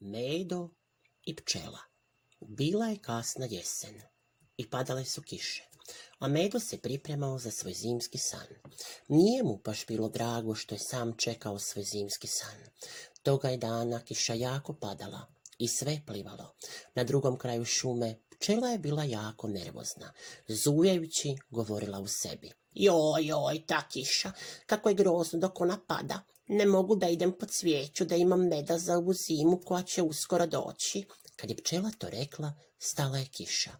Medo i pčela. Bila je kasna jesen i padale su kiše, a Medo se pripremao za svoj zimski san. Nije mu baš bilo drago što je sam čekao svoj zimski san. Toga je dana kiša jako padala i sve plivalo. Na drugom kraju šume pčela je bila jako nervozna, zujajući govorila u sebi. Joj, joj, ta kiša, kako je grozno dok ona pada. Ne mogu da idem po cvijeću, da imam meda za ovu zimu koja će uskoro doći. Kad je pčela to rekla, stala je kiša.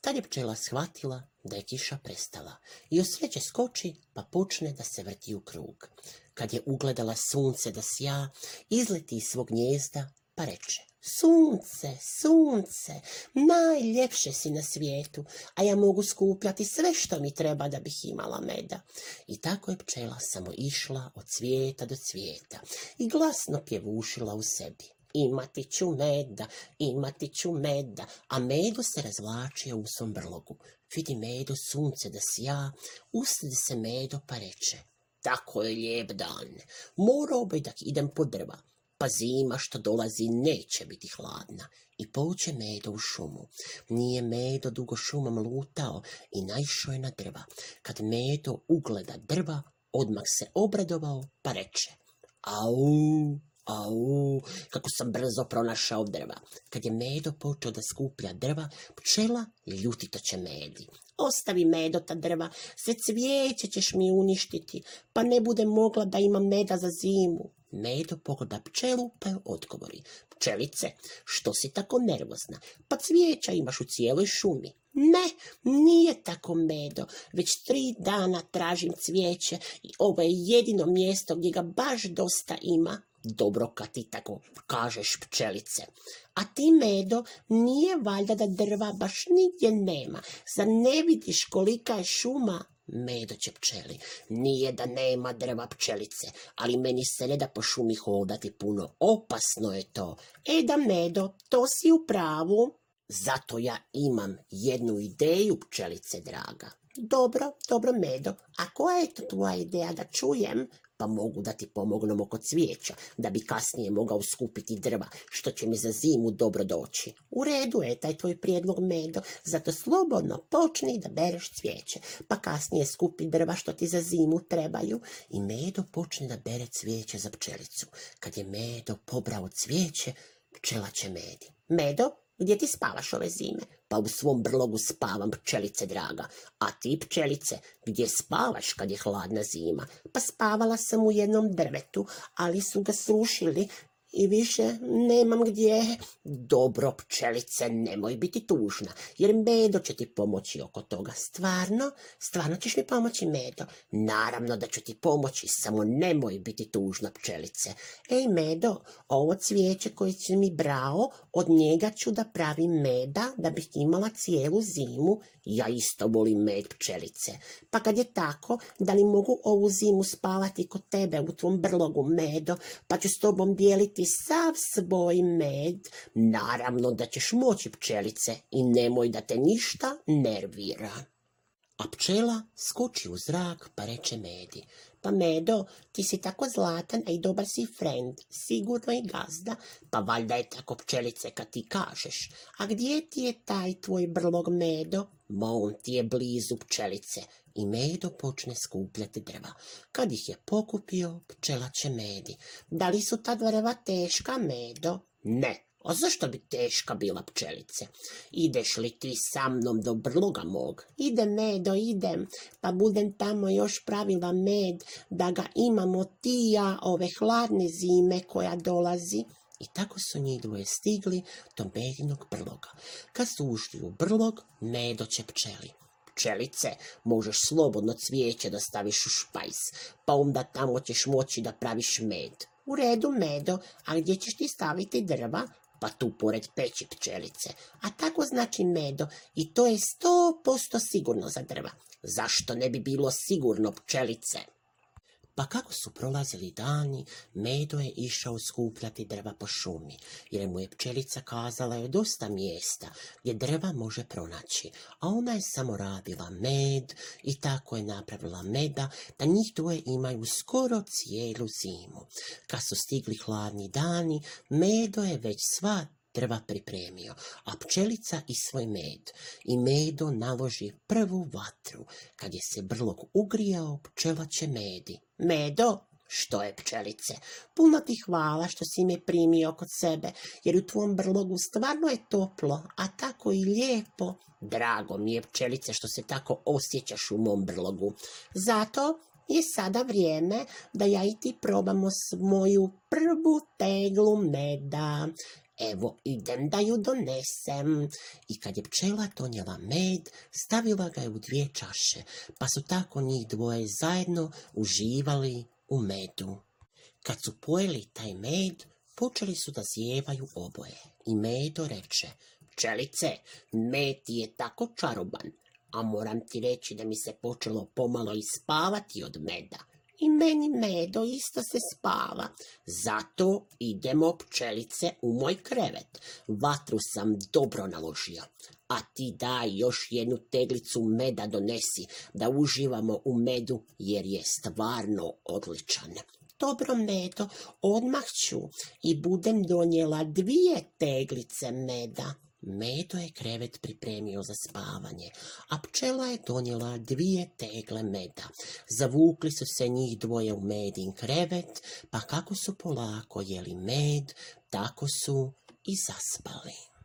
Tad je pčela shvatila da je kiša prestala i od sreće skoči pa počne da se vrti u krug. Kad je ugledala sunce da sja, izleti iz svog gnjezda pa reče Sunce, sunce, najljepše si na svijetu, a ja mogu skupljati sve što mi treba da bih imala meda. I tako je pčela samo išla od cvijeta do cvijeta i glasno pjevušila u sebi. Imati ću meda, imati ću meda, a medo se razvlačio u svom brlogu. Vidi medo sunce da sja, usredi se medo pa reče. Tako je lijep dan, morao bi da idem po drva, pa zima što dolazi neće biti hladna. I pouče Medo u šumu. Nije Medo dugo šumom lutao i naišao je na drva. Kad Medo ugleda drva, odmah se obradovao pa reče. Au, au, kako sam brzo pronašao drva. Kad je Medo počeo da skuplja drva, pčela ljutito će Medi. Ostavi Medo ta drva, sve cvijeće ćeš mi uništiti, pa ne bude mogla da ima meda za zimu. Medo pogleda pčelu pa joj odgovori. Pčelice, što si tako nervozna? Pa cvijeća imaš u cijeloj šumi. Ne, nije tako medo. Već tri dana tražim cvijeće i ovo je jedino mjesto gdje ga baš dosta ima. Dobro kad ti tako kažeš pčelice. A ti medo, nije valjda da drva baš nigdje nema. Zar ne vidiš kolika je šuma? Medo će pčeli. Nije da nema drva pčelice, ali meni se ne da po šumi hodati puno. Opasno je to. E da medo, to si u pravu. Zato ja imam jednu ideju, pčelice draga. Dobro, dobro, Medo. A koja je to tvoja ideja da čujem? Pa mogu da ti pomognem oko cvijeća, da bi kasnije mogao skupiti drva, što će mi za zimu dobro doći. U redu je taj tvoj prijedlog, Medo, zato slobodno počni da bereš cvijeće, pa kasnije skupi drva što ti za zimu trebaju. I Medo počne da bere cvijeće za pčelicu. Kad je Medo pobrao cvijeće, pčela će Medi. Medo, gdje ti spavaš ove zime? Pa u svom brlogu spavam, pčelice draga. A ti, pčelice, gdje spavaš kad je hladna zima? Pa spavala sam u jednom drvetu, ali su ga srušili i više nemam gdje. Dobro, pčelice, nemoj biti tužna, jer Medo će ti pomoći oko toga. Stvarno? Stvarno ćeš mi pomoći, Medo? Naravno da ću ti pomoći, samo nemoj biti tužna, pčelice. Ej, Medo, ovo cvijeće koje si mi brao, od njega ću da pravim meda, da bih imala cijelu zimu. Ja isto volim med, pčelice. Pa kad je tako, da li mogu ovu zimu spavati kod tebe u tvom brlogu, Medo, pa ću s tobom dijeliti sav svoj med. Naravno da ćeš moći, pčelice, i nemoj da te ništa nervira. A pčela skoči u zrak pa reče Medi. Pa Medo, ti si tako zlatan, a i dobar si friend, sigurno i gazda, pa valjda je tako pčelice kad ti kažeš. A gdje ti je taj tvoj brlog Medo? Ti je blizu pčelice. I Medo počne skupljati drva. Kad ih je pokupio, pčela će Medi. Da li su ta drva teška, Medo? Ne, a zašto bi teška bila pčelice? Ideš li ti sa mnom do brloga mog? Idem, Medo, idem, pa budem tamo još pravila med, da ga imamo ti ja ove hladne zime koja dolazi. I tako su njih dvoje stigli do Medinog brloga. Kad su ušli u brlog, Medo će pčeli. Pčelice, možeš slobodno cvijeće da staviš u špajs, pa onda tamo ćeš moći da praviš med. U redu, Medo, a gdje ćeš ti staviti drva? Pa tu pored peći pčelice. A tako znači Medo i to je sto posto sigurno za drva. Zašto ne bi bilo sigurno pčelice? Pa kako su prolazili dani, Medo je išao skupljati drva po šumi, jer mu je pčelica kazala je dosta mjesta gdje drva može pronaći, a ona je samo radila med i tako je napravila meda da njih dvoje imaju skoro cijelu zimu. Kad su stigli hladni dani, Medo je već sva drva pripremio, a pčelica i svoj med. I Medo naloži prvu vatru. Kad je se brlog ugrijao, pčela će medi. Medo, što je pčelice? Puno ti hvala što si me primio kod sebe, jer u tvom brlogu stvarno je toplo, a tako i lijepo. Drago mi je pčelice što se tako osjećaš u mom brlogu. Zato je sada vrijeme da ja i ti probamo s moju prvu teglu meda. Evo, idem da ju donesem. I kad je pčela donijela med, stavila ga je u dvije čaše, pa su tako njih dvoje zajedno uživali u medu. Kad su pojeli taj med, počeli su da zjevaju oboje. I Medo reče, pčelice, med je tako čaroban, a moram ti reći da mi se počelo pomalo ispavati od meda. I meni medo isto se spava. Zato idemo pčelice u moj krevet. Vatru sam dobro naložio. A ti daj još jednu teglicu meda donesi, da uživamo u medu, jer je stvarno odličan. Dobro, Medo, odmah ću i budem donijela dvije teglice meda. Medo je krevet pripremio za spavanje, a pčela je donijela dvije tegle meda. Zavukli su se njih dvoje u medin krevet, pa kako su polako jeli med, tako su i zaspali.